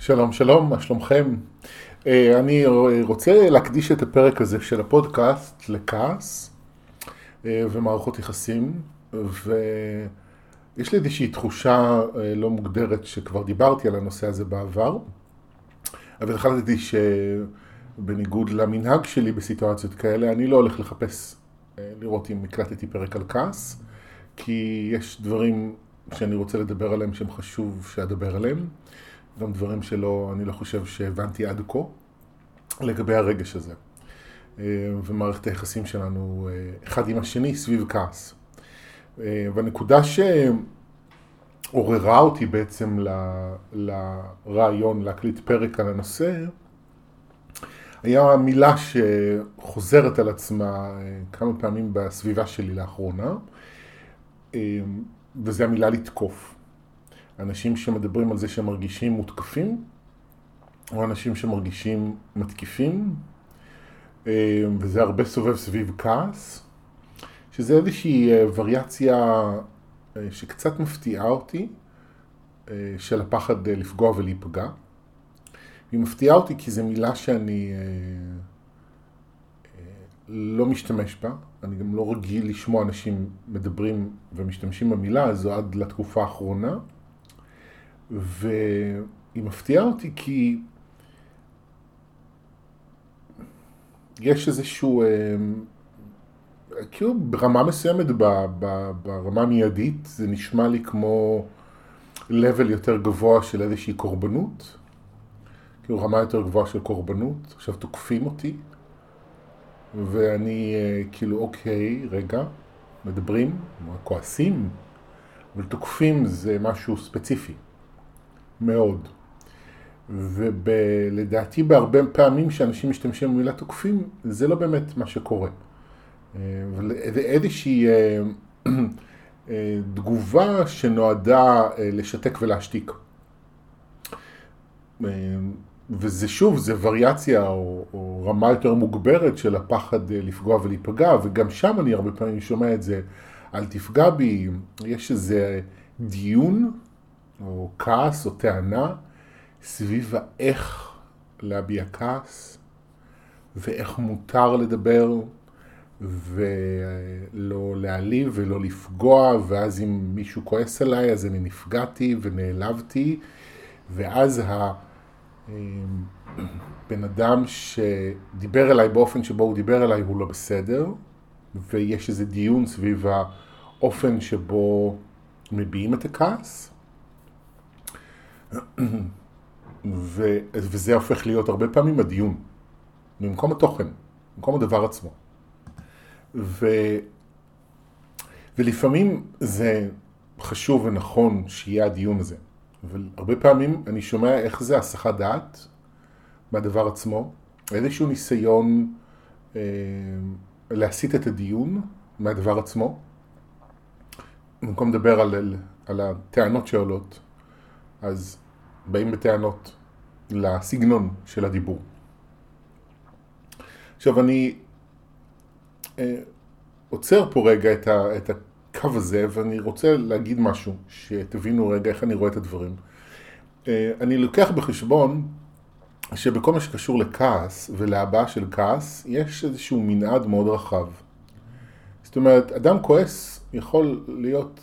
שלום, שלום, מה שלומכם? אה, אני רוצה להקדיש את הפרק הזה של הפודקאסט לכעס אה, ומערכות יחסים, ויש לי איזושהי תחושה אה, לא מוגדרת שכבר דיברתי על הנושא הזה בעבר, אבל החלטתי שבניגוד למנהג שלי בסיטואציות כאלה, אני לא הולך לחפש לראות אם הקלטתי פרק על כעס, כי יש דברים שאני רוצה לדבר עליהם שהם חשוב שאדבר עליהם. גם דברים שלא, אני לא חושב שהבנתי עד כה לגבי הרגש הזה. אה, ומערכת היחסים שלנו אה, אחד עם השני סביב כעס. אה, והנקודה שעוררה אותי בעצם לרעיון להקליט פרק על הנושא, היה מילה שחוזרת על עצמה כמה פעמים בסביבה שלי לאחרונה, וזה המילה לתקוף. אנשים שמדברים על זה שהם מרגישים מותקפים, או אנשים שמרגישים מתקיפים, אה, וזה הרבה סובב סביב כעס, שזה איזושהי אה, וריאציה אה, שקצת מפתיעה אותי, של הפחד לפגוע ולהיפגע. היא מפתיעה אותי כי זו מילה שאני לא משתמש בה, אני גם לא רגיל לשמוע אנשים מדברים ומשתמשים במילה הזו עד לתקופה האחרונה. והיא מפתיעה אותי כי יש איזשהו, אה, כאילו ברמה מסוימת, ברמה המיידית, זה נשמע לי כמו level יותר גבוה של איזושהי קורבנות, כאילו רמה יותר גבוהה של קורבנות, עכשיו תוקפים אותי, ואני אה, כאילו אוקיי, רגע, מדברים, כועסים, אבל תוקפים זה משהו ספציפי. מאוד. ולדעתי בהרבה פעמים שאנשים משתמשים במילה תוקפים, זה לא באמת מה שקורה. איזושהי אה, אה, תגובה שנועדה אה, לשתק ולהשתיק. וזה שוב, זה וריאציה או, או רמה יותר מוגברת של הפחד לפגוע ולהיפגע, וגם שם אני הרבה פעמים שומע את זה, אל תפגע בי, יש איזה דיון או כעס או טענה סביב האיך להביע כעס ואיך מותר לדבר ולא להעליב ולא לפגוע ואז אם מישהו כועס עליי אז אני נפגעתי ונעלבתי ואז הבן אדם שדיבר אליי באופן שבו הוא דיבר אליי הוא לא בסדר ויש איזה דיון סביב האופן שבו מביעים את הכעס ו, וזה הופך להיות הרבה פעמים הדיון, במקום התוכן, במקום הדבר עצמו. ו, ולפעמים זה חשוב ונכון שיהיה הדיון הזה, אבל הרבה פעמים אני שומע איך זה הסחת דעת מהדבר עצמו, איזשהו ניסיון אה, להסיט את הדיון מהדבר עצמו, במקום לדבר על, על הטענות שעולות, אז באים בטענות לסגנון של הדיבור. עכשיו אני אה, עוצר פה רגע את, ה, את הקו הזה ואני רוצה להגיד משהו, שתבינו רגע איך אני רואה את הדברים. אה, אני לוקח בחשבון שבכל מה שקשור לכעס ולהבעה של כעס, יש איזשהו מנעד מאוד רחב. זאת אומרת, אדם כועס יכול להיות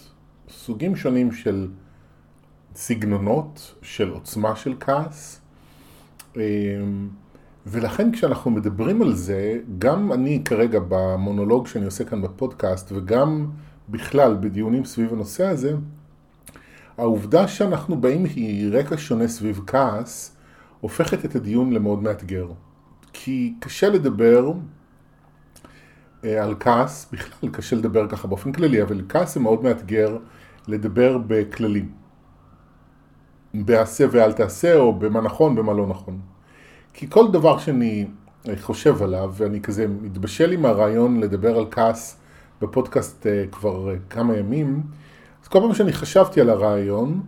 סוגים שונים של סגנונות של עוצמה של כעס. אמ, ולכן כשאנחנו מדברים על זה, גם אני כרגע במונולוג שאני עושה כאן בפודקאסט וגם בכלל בדיונים סביב הנושא הזה, העובדה שאנחנו באים מרקע שונה סביב כעס, הופכת את הדיון למאוד מאתגר. כי קשה לדבר אה, על כעס, בכלל קשה לדבר ככה באופן כללי, אבל כעס זה מאוד מאתגר לדבר בכללים. בעשה ואל תעשה, או במה נכון, במה לא נכון. כי כל דבר שאני חושב עליו, ואני כזה מתבשל עם הרעיון לדבר על כעס בפודקאסט אה, כבר אה, כמה ימים, אז כל פעם שאני חשבתי על הרעיון,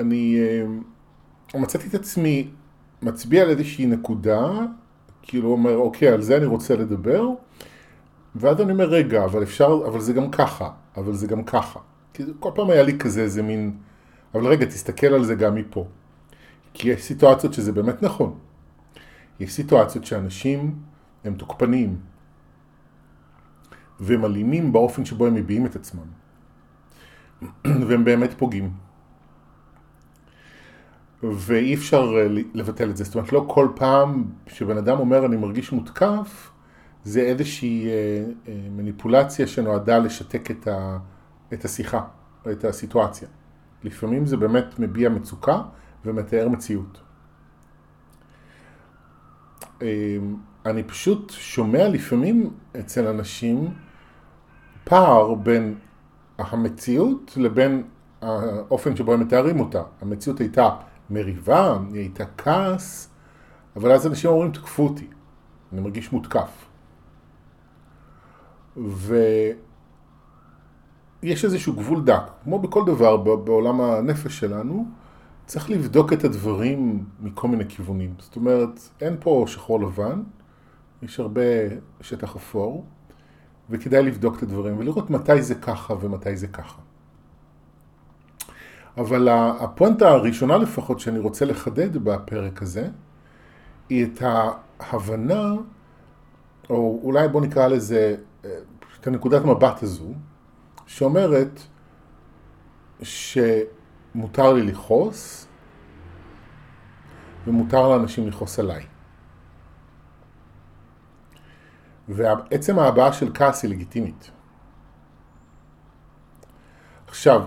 אני אה, מצאתי את עצמי מצביע על איזושהי נקודה, כאילו אומר, אוקיי, על זה אני רוצה לדבר, ואז אני אומר, רגע, אבל אפשר, אבל זה גם ככה, אבל זה גם ככה. כי כל פעם היה לי כזה איזה מין... אבל רגע, תסתכל על זה גם מפה. כי יש סיטואציות שזה באמת נכון. יש סיטואציות שאנשים הם תוקפניים והם אלימים באופן שבו הם מביעים את עצמם. והם באמת פוגעים. ואי אפשר אה, לבטל את זה. זאת אומרת, לא כל פעם שבן אדם אומר אני מרגיש מותקף, זה איזושהי אה, אה, מניפולציה שנועדה לשתק את, ה, את השיחה, את הסיטואציה. לפעמים זה באמת מביע מצוקה ומתאר מציאות. אני פשוט שומע לפעמים אצל אנשים פער בין המציאות לבין האופן שבו הם מתארים אותה. המציאות הייתה מריבה, היא הייתה כעס, אבל אז אנשים אומרים תקפו אותי, אני מרגיש מותקף. ויש איזשהו גבול דק, כמו בכל דבר בעולם הנפש שלנו, צריך לבדוק את הדברים מכל מיני כיוונים. זאת אומרת, אין פה שחור לבן, יש הרבה שטח אפור, וכדאי לבדוק את הדברים ולראות מתי זה ככה ומתי זה ככה. אבל הפואנטה הראשונה לפחות שאני רוצה לחדד בפרק הזה, היא את ההבנה, או אולי בוא נקרא לזה, את הנקודת מבט הזו, שאומרת שמותר לי לכעוס, ומותר לאנשים לכעוס עליי. ועצם ההבעה של כעס היא לגיטימית. עכשיו,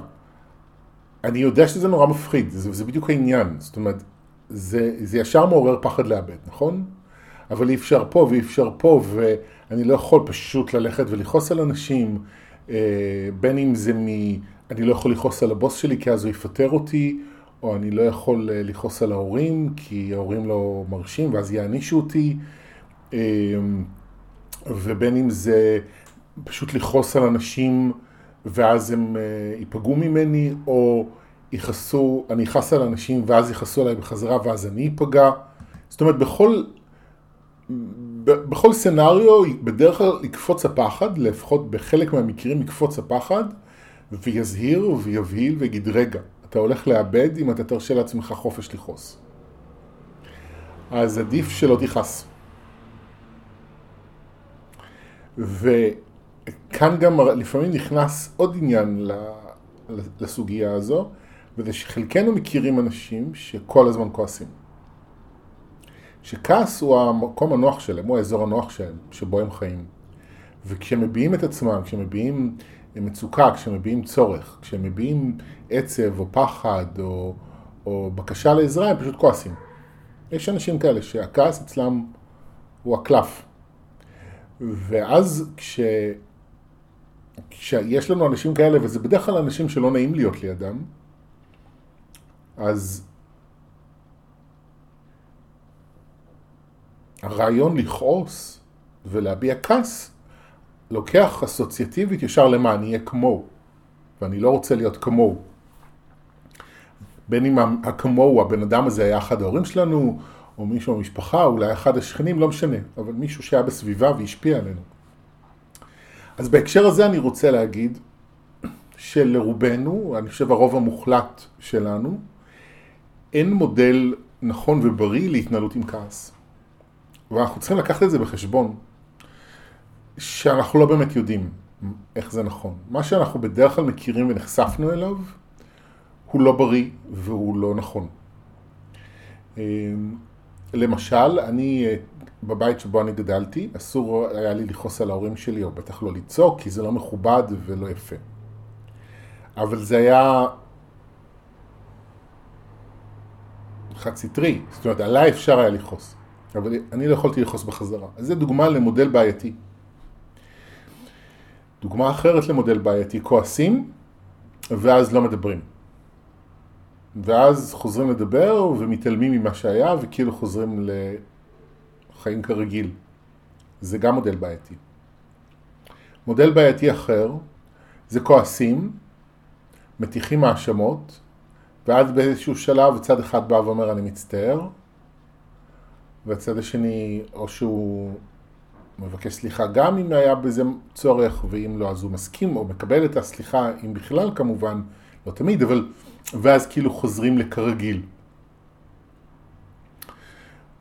אני יודע שזה נורא מפחיד, זה, זה בדיוק העניין, זאת אומרת, זה, זה ישר מעורר פחד לאבד, נכון? אבל אי אפשר פה ואי אפשר פה, ואני לא יכול פשוט ללכת ולכעוס על אנשים, בין אם זה מ... אני לא יכול לכעוס על הבוס שלי כי אז הוא יפטר אותי, או אני לא יכול אה, לכעוס על ההורים כי ההורים לא מרשים ואז יענישו אותי, אה, ובין אם זה פשוט לכעוס על אנשים ואז הם ייפגעו ממני, או יכעסו, אני אכעס על אנשים ואז יכעסו עליי בחזרה ואז אני אפגע. זאת אומרת, בכל, בכל סנאריו בדרך כלל יקפוץ הפחד, לפחות בחלק מהמקרים יקפוץ הפחד, ויזהיר ויבהיל ויגיד, רגע, אתה הולך לאבד אם אתה תרשה לעצמך חופש לכעוס. אז עדיף שלא תכעס. וכאן גם לפעמים נכנס עוד עניין לסוגיה הזו, וזה שחלקנו מכירים אנשים שכל הזמן כועסים. שכעס הוא המקום הנוח שלהם, הוא האזור הנוח שלהם, שבו הם חיים. וכשהם מביעים את עצמם, כשהם מביעים מצוקה, כשהם מביעים צורך, כשהם מביעים עצב או פחד או, או בקשה לעזרה, הם פשוט כועסים. יש אנשים כאלה שהכעס אצלם הוא הקלף. ואז כש... כשיש לנו אנשים כאלה, וזה בדרך כלל אנשים שלא נעים להיות לידם, אז הרעיון לכעוס ולהביע כעס לוקח אסוציאטיבית ישר למה אני אהיה כמוהו, ואני לא רוצה להיות כמוהו. בין אם הכמוהו, הבן אדם הזה היה אחד ההורים שלנו, או מישהו במשפחה, אולי אחד השכנים, לא משנה, אבל מישהו שהיה בסביבה והשפיע עלינו. אז בהקשר הזה אני רוצה להגיד שלרובנו, אני חושב הרוב המוחלט שלנו, אין מודל נכון ובריא להתנהלות עם כעס. ואנחנו צריכים לקחת את זה בחשבון, שאנחנו לא באמת יודעים איך זה נכון. מה שאנחנו בדרך כלל מכירים ונחשפנו אליו, הוא לא בריא והוא לא נכון. אמ, למשל, אני, בבית שבו אני גדלתי, אסור היה לי לכעוס על ההורים שלי, או בטח לא לצעוק, כי זה לא מכובד ולא יפה. אבל זה היה חד סטרי, זאת אומרת, עליי אפשר היה לכעוס, אבל אני לא יכולתי לכעוס בחזרה. אז זו דוגמה למודל בעייתי. דוגמה אחרת למודל בעייתי, כועסים, ואז לא מדברים. ואז חוזרים לדבר ומתעלמים ממה שהיה, וכאילו חוזרים לחיים כרגיל. זה גם מודל בעייתי. מודל בעייתי אחר זה כועסים, מטיחים האשמות, ואז באיזשהו שלב צד אחד בא ואומר אני מצטער, והצד השני או שהוא מבקש סליחה גם אם היה בזה צורך, ואם לא אז הוא מסכים או מקבל את הסליחה, אם בכלל כמובן, לא תמיד, אבל... ואז כאילו חוזרים לכרגיל.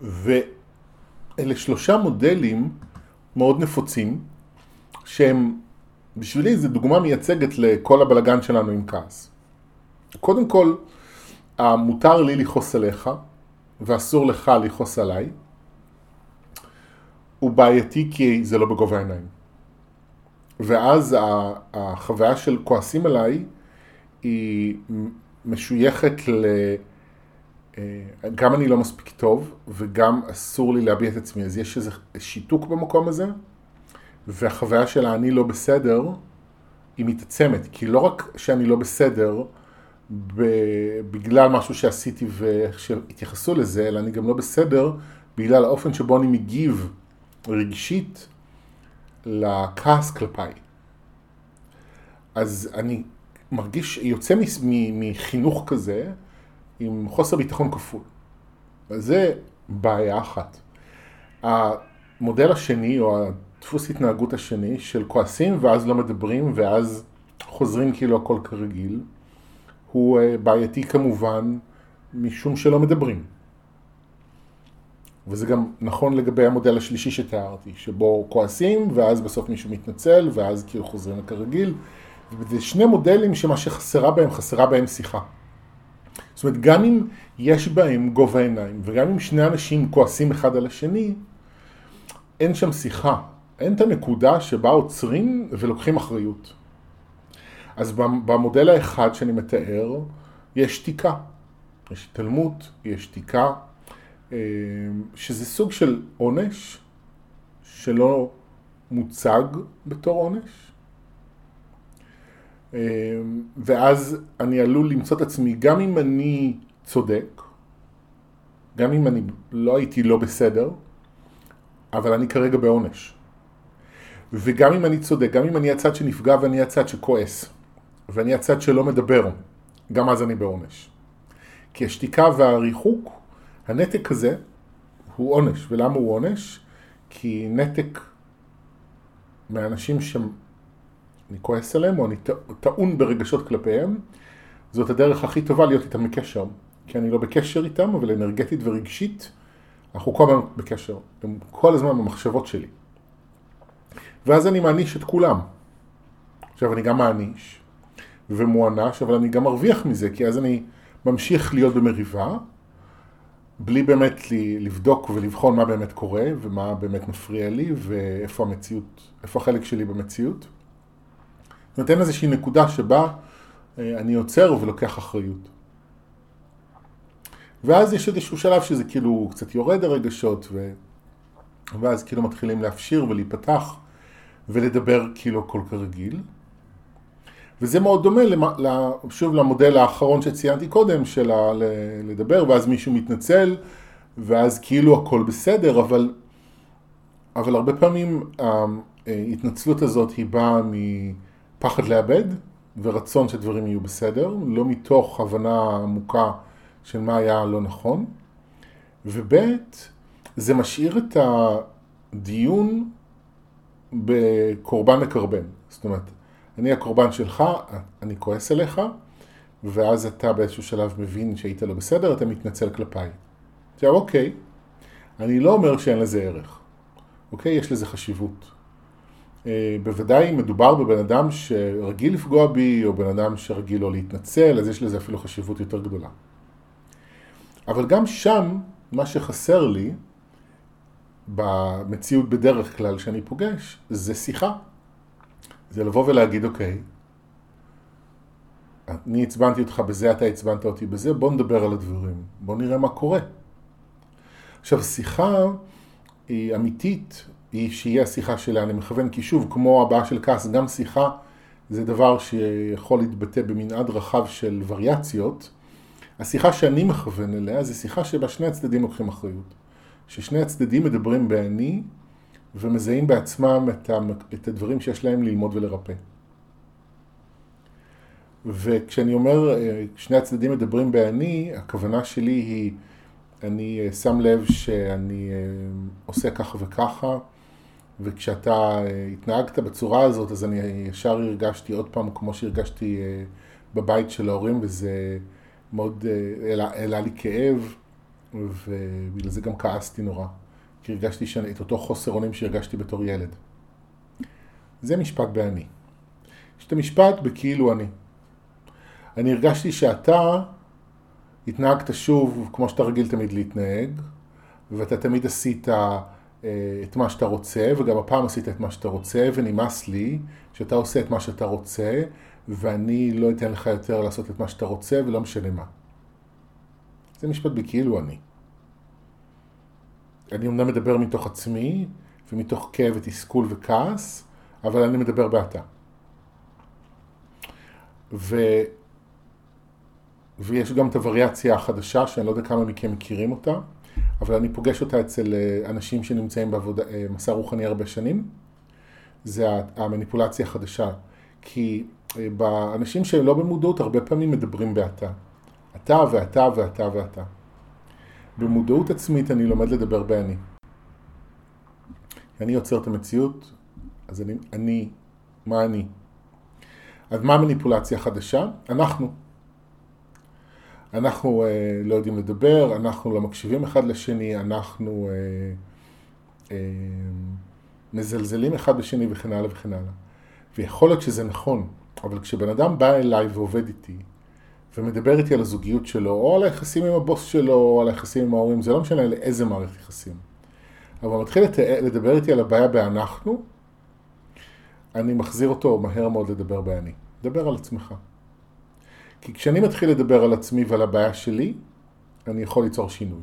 ואלה שלושה מודלים מאוד נפוצים, שהם, בשבילי זו דוגמה מייצגת לכל הבלגן שלנו עם כעס. קודם כל, מותר לי לכעוס עליך, ואסור לך לכעוס עליי, הוא בעייתי כי זה לא בגובה העיניים. ואז החוויה של כועסים עליי היא משויכת ל... אה, גם אני לא מספיק טוב וגם אסור לי להביע את עצמי, אז יש איזה שיתוק במקום הזה, והחוויה של האני לא בסדר היא מתעצמת, כי לא רק שאני לא בסדר בגלל משהו שעשיתי ואיך שהתייחסו לזה, אלא אני גם לא בסדר בגלל האופן שבו אני מגיב רגשית לכעס כלפיי. אז אני מרגיש, יוצא מחינוך כזה עם חוסר ביטחון כפול. זה בעיה אחת. המודל השני, או הדפוס התנהגות השני, של כועסים ואז לא מדברים ואז חוזרים כאילו הכל כרגיל, הוא אה, בעייתי כמובן משום שלא מדברים. וזה גם נכון לגבי המודל השלישי שתיארתי, שבו כועסים, ואז בסוף מישהו מתנצל, ואז כאילו חוזרים כרגיל. וזה שני מודלים שמה שחסרה בהם, חסרה בהם שיחה. זאת אומרת, גם אם יש בהם גובה עיניים, וגם אם שני אנשים כועסים אחד על השני, אין שם שיחה. אין את הנקודה שבה עוצרים ולוקחים אחריות. אז במודל האחד שאני מתאר, יש שתיקה. יש התעלמות, יש שתיקה, אה, שזה סוג של עונש שלא מוצג בתור עונש. אה, ואז אני עלול למצוא את עצמי, גם אם אני צודק, גם אם אני לא הייתי לא בסדר, אבל אני כרגע בעונש. וגם אם אני צודק, גם אם אני הצד שנפגע ואני הצד שכועס, ואני הצד שלא מדבר, גם אז אני בעונש. כי השתיקה והריחוק הנתק הזה הוא עונש. ולמה הוא עונש? כי נתק מאנשים שאני כועס עליהם, או אני טעון ברגשות כלפיהם, זאת הדרך הכי טובה להיות איתם בקשר. כי אני לא בקשר איתם, אבל אנרגטית ורגשית, אנחנו כל הזמן בקשר. הם כל הזמן במחשבות שלי. ואז אני מעניש את כולם. עכשיו, אני גם מעניש ומוענש, אבל אני גם מרוויח מזה, כי אז אני ממשיך להיות במריבה, בלי באמת לבדוק ולבחון מה באמת קורה ומה באמת מפריע לי ואיפה המציאות, איפה החלק שלי במציאות. נותן איזושהי נקודה שבה אה, אני עוצר ולוקח אחריות. ואז יש איזשהו שלב שזה כאילו קצת יורד הרגשות ו... ואז כאילו מתחילים להפשיר ולהיפתח ולדבר כאילו הכל כרגיל. וזה מאוד דומה, שוב, למודל האחרון שציינתי קודם, של לדבר, ואז מישהו מתנצל, ואז כאילו הכל בסדר, אבל, אבל הרבה פעמים ההתנצלות הזאת היא באה מפחד לאבד, ורצון שדברים יהיו בסדר, לא מתוך הבנה עמוקה של מה היה לא נכון, וב' זה משאיר את הדיון בקורבן מקרבן. זאת אומרת, אני הקורבן שלך, אני כועס עליך, ואז אתה באיזשהו שלב מבין שהיית לא בסדר, אתה מתנצל כלפיי. עכשיו, אוקיי, אני לא אומר שאין לזה ערך, אוקיי? יש לזה חשיבות. אה, בוודאי אם מדובר בבן אדם שרגיל לפגוע בי, או בן אדם שרגיל לא להתנצל, אז יש לזה אפילו חשיבות יותר גדולה. אבל גם שם, מה שחסר לי, במציאות בדרך כלל שאני פוגש, זה שיחה. זה לבוא ולהגיד, אוקיי, אני עצבנתי אותך בזה, אתה עצבנת אותי בזה, בוא נדבר על הדברים, בוא נראה מה קורה. עכשיו, שיחה היא אמיתית, היא שיהיה השיחה שלה, אני מכוון, כי שוב, כמו הבעה של כעס, גם שיחה זה דבר שיכול להתבטא במנעד רחב של וריאציות. השיחה שאני מכוון אליה זה שיחה שבה שני הצדדים לוקחים אחריות. ששני הצדדים מדברים באני ומזהים בעצמם את, את הדברים שיש להם ללמוד ולרפא. וכשאני אומר אה, שני הצדדים מדברים באני, הכוונה שלי היא, אני אה, שם לב שאני אה, עושה ככה וככה, וכשאתה התנהגת בצורה הזאת, אז אני ישר הרגשתי עוד פעם כמו שהרגשתי בבית של ההורים, וזה מאוד העלה לי כאב, ובגלל זה גם כעסתי נורא, כי הרגשתי שאני, את אותו חוסר אונים שהרגשתי בתור ילד. זה משפט באני. יש את המשפט בכאילו אני. אני הרגשתי שאתה התנהגת שוב כמו שאתה רגיל תמיד להתנהג, ואתה תמיד עשית אה, את מה שאתה רוצה, וגם הפעם עשית את מה שאתה רוצה, ונמאס לי שאתה עושה את מה שאתה רוצה, ואני לא אתן לך יותר לעשות את מה שאתה רוצה, ולא משנה מה. זה משפט בכאילו אני. אני אמנם מדבר מתוך עצמי, ומתוך כאב ותסכול וכעס, אבל אני מדבר באתה. ו... ויש גם את הווריאציה החדשה, שאני לא יודע כמה מכם מכירים אותה, אבל אני פוגש אותה אצל אה, אנשים שנמצאים במסע אה, רוחני הרבה שנים. זה המניפולציה החדשה. כי אה, באנשים שהם לא במודעות, הרבה פעמים מדברים באתה. אתה ואתה ואתה ואתה. במודעות עצמית אני לומד לדבר באני. אני יוצר את המציאות, אז אני, אני, מה אני? אז מה המניפולציה החדשה? אנחנו. אנחנו אה, לא יודעים לדבר, אנחנו לא מקשיבים אחד לשני, אנחנו אה, אה, מזלזלים אחד בשני וכן הלאה וכן הלאה. ויכול להיות שזה נכון, אבל כשבן אדם בא אליי ועובד איתי, ומדבר איתי על הזוגיות שלו, או על היחסים עם הבוס שלו, או על היחסים עם ההורים, זה לא משנה לאיזה מערכת יחסים. אבל הוא מתחיל לדבר איתי על הבעיה באנחנו, אני מחזיר אותו מהר מאוד לדבר באני. דבר על עצמך. כי כשאני מתחיל לדבר על עצמי ועל הבעיה שלי, אני יכול ליצור שינוי.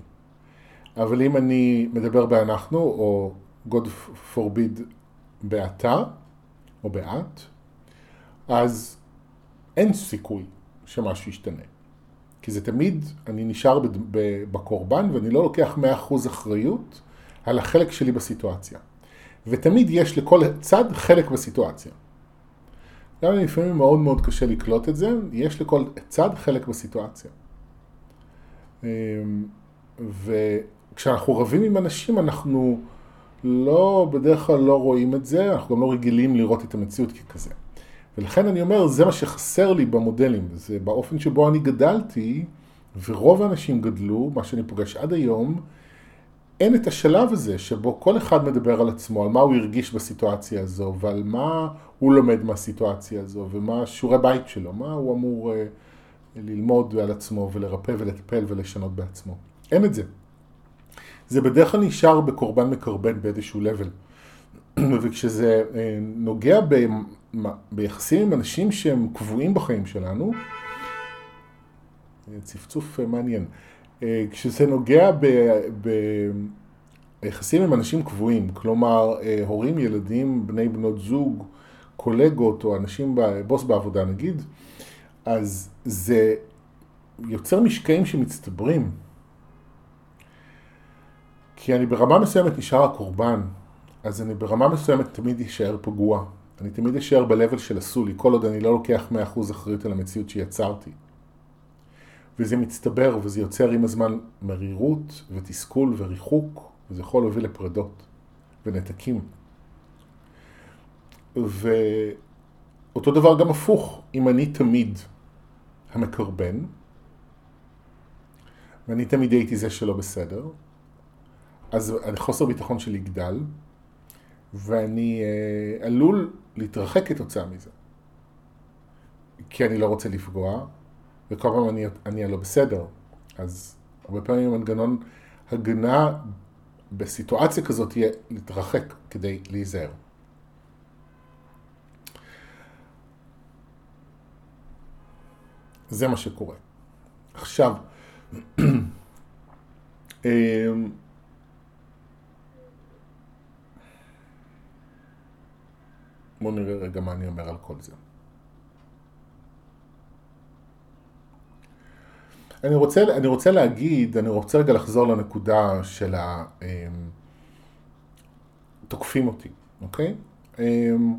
אבל אם אני מדבר באנחנו, או God forbid באתה, או באת, אז אין סיכוי שמשהו ישתנה. כי זה תמיד, אני נשאר בקורבן ואני לא לוקח 100% אחריות על החלק שלי בסיטואציה. ותמיד יש לכל צד חלק בסיטואציה. גם אם לפעמים מאוד מאוד קשה לקלוט את זה, יש לכל צד חלק בסיטואציה. אמ, וכשאנחנו רבים עם אנשים, אנחנו לא, בדרך כלל לא רואים את זה, אנחנו גם לא רגילים לראות את המציאות ככזה. ולכן אני אומר, זה מה שחסר לי במודלים, זה באופן שבו אני גדלתי, ורוב האנשים גדלו, מה שאני פוגש עד היום, אין את השלב הזה שבו כל אחד מדבר על עצמו, על מה הוא הרגיש בסיטואציה הזו, ועל מה הוא לומד מהסיטואציה הזו, ומה שיעורי בית שלו, מה הוא אמור uh, ללמוד על עצמו ולרפא ולטפל ולשנות בעצמו. אין את זה. זה בדרך כלל נשאר בקורבן מקרבן באיזשהו level. וכשזה uh, נוגע ב, ביחסים עם אנשים שהם קבועים בחיים שלנו, צפצוף מעניין. אה, כשזה נוגע ביחסים עם אנשים קבועים, כלומר אה, הורים, ילדים, בני בנות זוג, קולגות או אנשים, בוס בעבודה נגיד, אז זה יוצר משקעים שמצטברים. כי אני ברמה מסוימת נשאר הקורבן, אז אני ברמה מסוימת תמיד אשאר פגוע. אני תמיד אשאר ב-level של עשו לי, כל עוד אני לא לוקח 100% אחריות על המציאות שיצרתי. וזה מצטבר וזה יוצר עם הזמן מרירות ותסכול וריחוק, וזה יכול להוביל לפרדות ונתקים. ואותו דבר גם הפוך, אם אני תמיד המקרבן, ואני תמיד הייתי זה שלא בסדר, אז חוסר ביטחון שלי יגדל, ואני אה, עלול להתרחק כתוצאה מזה. כי אני לא רוצה לפגוע, וכל פעם אני אהיה לא בסדר. אז הרבה פעמים מנגנון הגנה בסיטואציה כזאת יהיה להתרחק כדי להיזהר. זה מה שקורה. עכשיו, בואו נראה רגע מה אני אומר על כל זה. אני רוצה, אני רוצה להגיד, אני רוצה רגע לחזור לנקודה של ה... אמ, תוקפים אותי, אוקיי? אמ,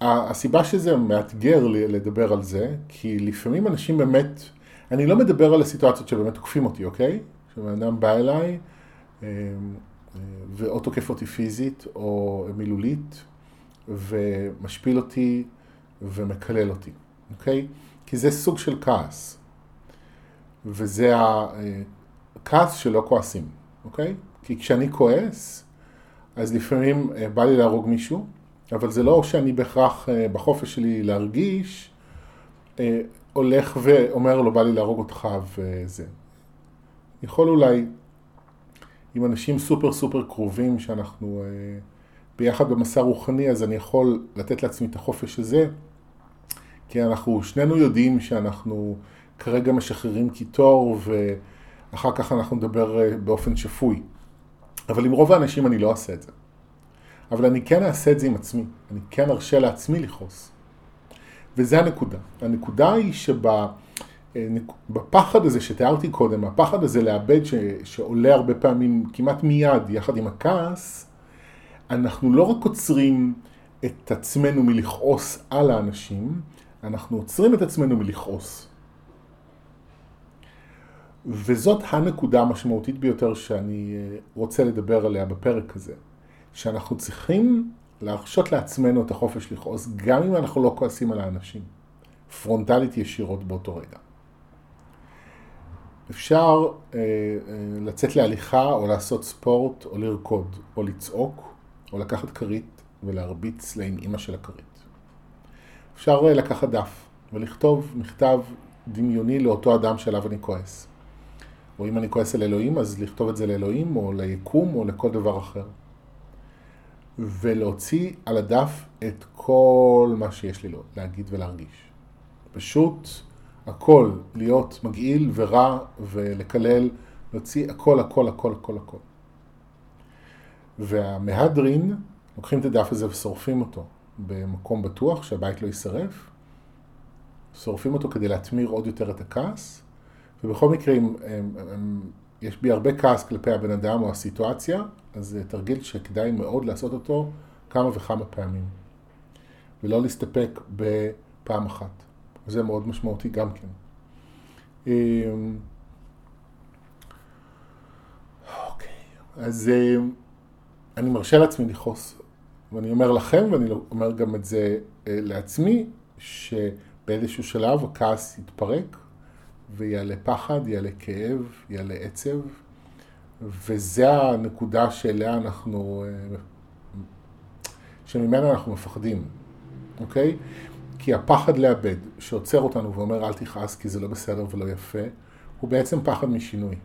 הסיבה שזה מאתגר לי לדבר על זה, כי לפעמים אנשים באמת, אני לא מדבר על הסיטואציות שבאמת תוקפים אותי, אוקיי? שבן אדם בא אליי אמ, ואו תוקף אותי פיזית או מילולית ומשפיל אותי ומקלל אותי, אוקיי? כי זה סוג של כעס. וזה כעס שלא כועסים, אוקיי? כי כשאני כועס, אז לפעמים אה, בא לי להרוג מישהו, אבל זה לא שאני בהכרח אה, בחופש שלי להרגיש, אה, הולך ואומר לו בא לי להרוג אותך וזה. יכול אולי עם אנשים סופר סופר קרובים שאנחנו ביחד במסע רוחני, אז אני יכול לתת לעצמי את החופש הזה, כי אנחנו שנינו יודעים שאנחנו כרגע משחררים קיטור ואחר כך אנחנו נדבר באופן שפוי. אבל עם רוב האנשים אני לא אעשה את זה. אבל אני כן אעשה את זה עם עצמי, אני כן ארשה לעצמי לכעוס. וזה הנקודה. הנקודה היא שבפחד הזה שתיארתי קודם, הפחד הזה לאבד ש, שעולה הרבה פעמים כמעט מיד יחד עם הכעס, אנחנו לא רק עוצרים את עצמנו מלכעוס על האנשים, אנחנו עוצרים את עצמנו מלכעוס. וזאת הנקודה המשמעותית ביותר שאני אה, רוצה לדבר עליה בפרק הזה. שאנחנו צריכים להרשות לעצמנו את החופש לכעוס, גם אם אנחנו לא כועסים על האנשים. פרונטלית ישירות באותו רגע. אפשר אה, אה, לצאת להליכה או לעשות ספורט או לרקוד או לצעוק או לקחת כרית ולהרביץ לאמא של הכרית. אפשר אה, לקחת דף ולכתוב מכתב דמיוני לאותו אדם שעליו אני כועס. או אם אני כועס על אלוהים, אז לכתוב את זה לאלוהים, או ליקום, או לכל דבר אחר. ולהוציא על הדף את כל מה שיש לי להגיד ולהרגיש. פשוט הכל, להיות מגעיל ורע ולקלל, להוציא הכל, הכל, הכל, הכל, הכל. והמהדרין, לוקחים את הדף הזה ושורפים אותו במקום בטוח, שהבית לא יישרף, שורפים אותו כדי להטמיר עוד יותר את הכעס, ובכל מקרה, אם, אם, אם, יש בי הרבה כעס כלפי הבן אדם או הסיטואציה, אז זה תרגיל שכדאי מאוד לעשות אותו כמה וכמה פעמים. ולא להסתפק בפעם אחת. זה מאוד משמעותי גם כן. אמ, אוקיי, אז אמ, אני מרשה לעצמי לכעוס. ואני אומר לכם, ואני אומר גם את זה אה, לעצמי, שבאיזשהו שלב הכעס יתפרק, ויעלה פחד, יעלה כאב, יעלה עצב, וזה הנקודה שאליה אנחנו, אה, שממנה אנחנו מפחדים, אוקיי? כי הפחד לאבד, שעוצר אותנו ואומר אל תכעס כי זה לא בסדר ולא יפה, הוא בעצם פחד משינוי.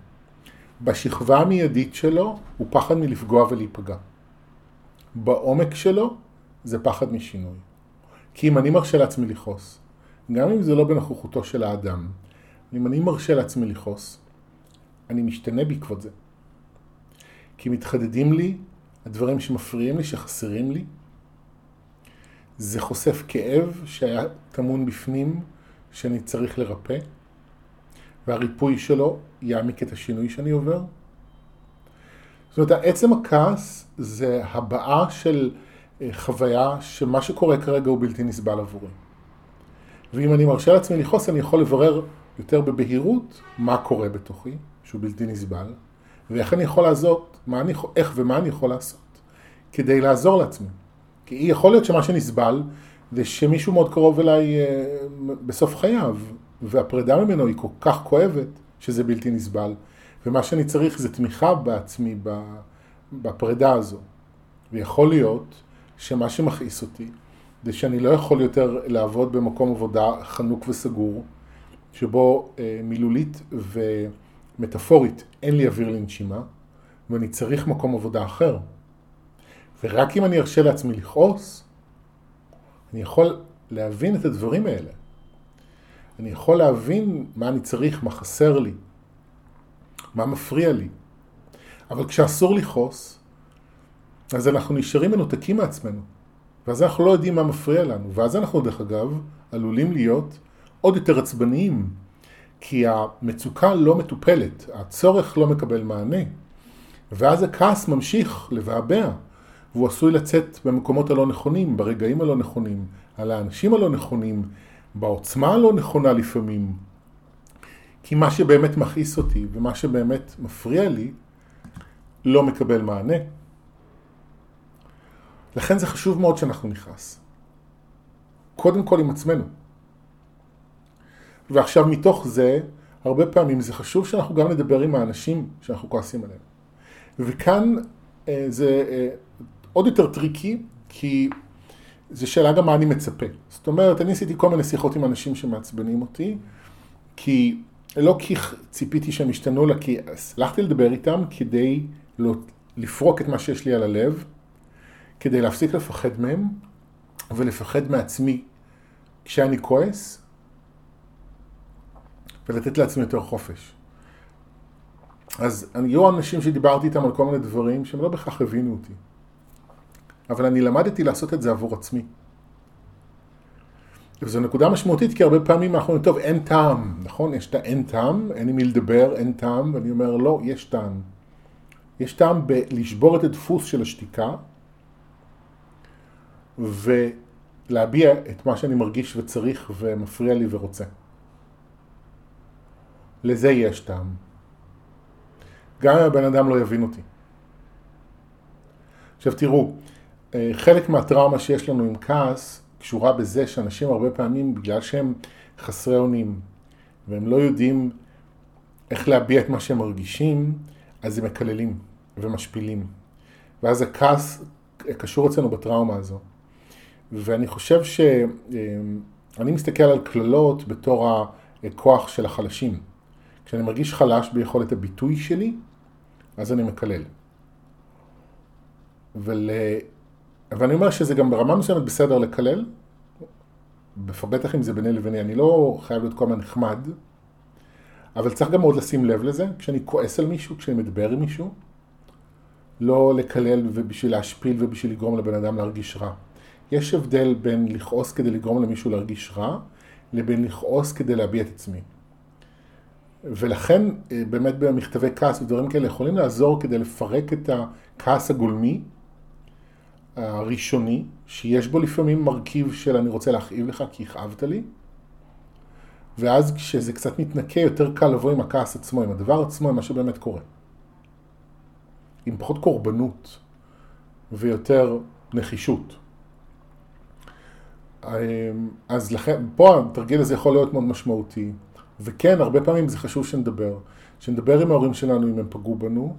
בשכבה המיידית שלו הוא פחד מלפגוע ולהיפגע. בעומק שלו זה פחד משינוי. כי אם אני מרשה לעצמי לכעוס, גם אם זה לא בנוכחותו של האדם, אם אני מרשה לעצמי לכעוס, אני משתנה בעקבות זה. כי מתחדדים לי הדברים שמפריעים לי, שחסרים לי. זה חושף כאב שהיה טמון בפנים, שאני צריך לרפא, והריפוי שלו יעמיק את השינוי שאני עובר. זאת אומרת, עצם הכעס זה הבעה של אה, חוויה שמה שקורה כרגע הוא בלתי נסבל עבורי. ואם אני מרשה לעצמי לכעוס, אני יכול לברר יותר בבהירות מה קורה בתוכי, שהוא בלתי נסבל, ואיך אני יכול לעזור, מה אני, איך ומה אני יכול לעשות כדי לעזור לעצמי. כי יכול להיות שמה שנסבל זה שמישהו מאוד קרוב אליי אה, בסוף חייו, והפרידה ממנו היא כל כך כואבת שזה בלתי נסבל, ומה שאני צריך זה תמיכה בעצמי בפרידה הזו. ויכול להיות שמה שמכעיס אותי זה שאני לא יכול יותר לעבוד במקום עבודה חנוק וסגור, שבו אה, מילולית ומטאפורית אין לי אוויר לנשימה, ואני צריך מקום עבודה אחר. ורק אם אני ארשה לעצמי לכעוס, אני יכול להבין את הדברים האלה. אני יכול להבין מה אני צריך, מה חסר לי, מה מפריע לי. אבל כשאסור לכעוס, אז אנחנו נשארים מנותקים מעצמנו. ואז אנחנו לא יודעים מה מפריע לנו. ואז אנחנו, דרך אגב, עלולים להיות עוד יותר עצבניים, כי המצוקה לא מטופלת, הצורך לא מקבל מענה, ואז הכעס ממשיך לבעבע, והוא עשוי לצאת במקומות הלא נכונים, ברגעים הלא נכונים, על האנשים הלא נכונים, בעוצמה הלא נכונה לפעמים. כי מה שבאמת מכעיס אותי ומה שבאמת מפריע לי לא מקבל מענה. לכן זה חשוב מאוד שאנחנו נכעס. קודם כל עם עצמנו. ועכשיו מתוך זה הרבה פעמים זה חשוב שאנחנו גם נדבר עם האנשים שאנחנו כועסים עליהם. וכאן אה, זה אה, עוד יותר tricky, כי זו שאלה גם מה אני מצפה. זאת אומרת, אני עשיתי כל מיני שיחות עם אנשים שמעצבנים אותי, כי, לא כי ציפיתי שהם ישתנו, אלא כי הלכתי לדבר איתם כדי לא, לפרוק את מה שיש לי על הלב, כדי להפסיק לפחד מהם, ולפחד מעצמי כשאני כועס, ולתת לעצמי יותר חופש. אז היו אנשים שדיברתי איתם על כל מיני דברים שהם לא בהכרח הבינו אותי. אבל אני למדתי לעשות את זה עבור עצמי. וזו נקודה משמעותית, כי הרבה פעמים אנחנו אומרים, טוב, אין טעם, נכון? יש את האין טעם, אין עם מי לדבר, אין טעם, ואני אומר, לא, יש טעם. יש טעם בלשבור את הדפוס של השתיקה, ולהביע את מה שאני מרגיש וצריך ומפריע לי ורוצה. לזה יש טעם. גם אם הבן אדם לא יבין אותי. עכשיו תראו, חלק מהטראומה שיש לנו עם כעס קשורה בזה שאנשים הרבה פעמים, בגלל שהם חסרי אונים, והם לא יודעים איך להביע את מה שהם מרגישים, אז הם מקללים ומשפילים. ואז הכעס קשור אצלנו בטראומה הזו. ואני חושב שאני אה, מסתכל על קללות בתור הכוח של החלשים. כשאני מרגיש חלש ביכולת הביטוי שלי, אז אני מקלל. ול... ואני אומר שזה גם ברמה מסוימת בסדר לקלל, בטח אם זה ביני לביני, אני לא חייב להיות כל הזמן נחמד, אבל צריך גם מאוד לשים לב לזה, כשאני כועס על מישהו, כשאני מדבר עם מישהו, לא לקלל ובשביל להשפיל ובשביל לגרום לבן אדם להרגיש רע. יש הבדל בין לכעוס כדי לגרום למישהו להרגיש רע, לבין לכעוס כדי להביע את עצמי. ולכן אה, באמת במכתבי כעס ודברים כאלה יכולים לעזור כדי לפרק את הכעס הגולמי הראשוני, שיש בו לפעמים מרכיב של אני רוצה להכאיב לך כי הכאבת לי, ואז כשזה קצת מתנקה יותר קל לבוא עם הכעס עצמו, עם הדבר עצמו, עם מה שבאמת קורה. עם פחות קורבנות ויותר נחישות. אז לכן, פה התרגיל הזה יכול להיות מאוד משמעותי. וכן, הרבה פעמים זה חשוב שנדבר. שנדבר עם ההורים שלנו אם הם פגעו בנו,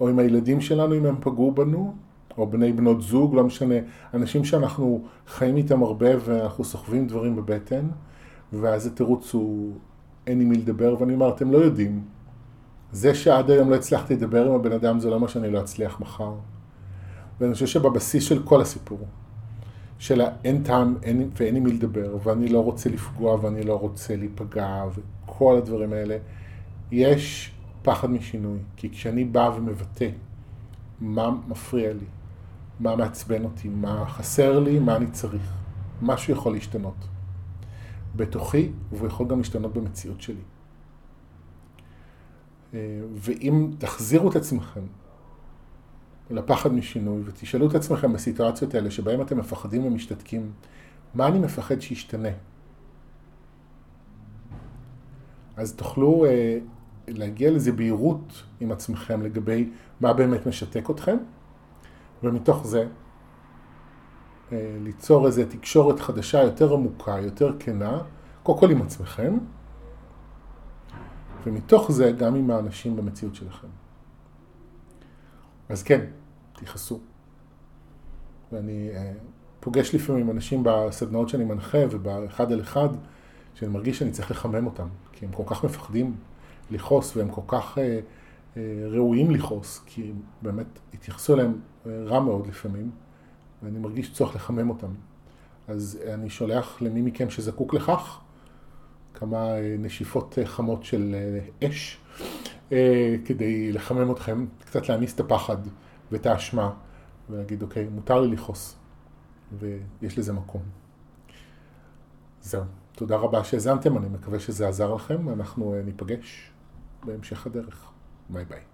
או עם הילדים שלנו אם הם פגעו בנו, או בני בנות זוג, לא משנה, אנשים שאנחנו חיים איתם הרבה ואנחנו סוחבים דברים בבטן, ואז התירוץ הוא אין עם מי לדבר, ואני אומר, אתם לא יודעים. זה שעד היום לא הצלחתי לדבר עם הבן אדם זה לא מה שאני לא אצליח מחר. ואני חושב שבבסיס של כל הסיפור, של האין טעם אין, ואין עם מי לדבר, ואני לא רוצה לפגוע ואני לא רוצה להיפגע, וכל הדברים האלה, יש פחד משינוי. כי כשאני בא ומבטא מה מפריע לי, מה מעצבן אותי, מה חסר לי, מה אני צריך, משהו יכול להשתנות. בתוכי, והוא יכול גם להשתנות במציאות שלי. אה, ואם תחזירו את עצמכם לפחד משינוי, ותשאלו את עצמכם בסיטואציות האלה שבהם אתם מפחדים ומשתתקים, מה אני מפחד שישתנה? אז תוכלו אה, להגיע לזה בהירות עם עצמכם לגבי מה באמת משתק אתכם, ומתוך זה אה, ליצור איזו תקשורת חדשה יותר עמוקה, יותר כנה, קודם כל עם עצמכם, ומתוך זה גם עם האנשים במציאות שלכם. אז כן, תכעסו. ואני אה, פוגש לפעמים אנשים בסדנאות שאני מנחה ובאחד על אחד, שאני מרגיש שאני צריך לחמם אותם, כי הם כל כך מפחדים לכעוס והם כל כך אה, ראויים לכעוס, כי באמת התייחסו אליהם רע מאוד לפעמים, ואני מרגיש צורך לחמם אותם. אז אני שולח למי מכם שזקוק לכך כמה אה, נשיפות אה, חמות של אה, אש, כדי לחמם אתכם, קצת להניס את הפחד. ואת האשמה, ולהגיד, אוקיי, מותר לי לכעוס, ויש לזה מקום. זהו. תודה רבה שהאזנתם, אני מקווה שזה עזר לכם, אנחנו ניפגש בהמשך הדרך. ביי ביי.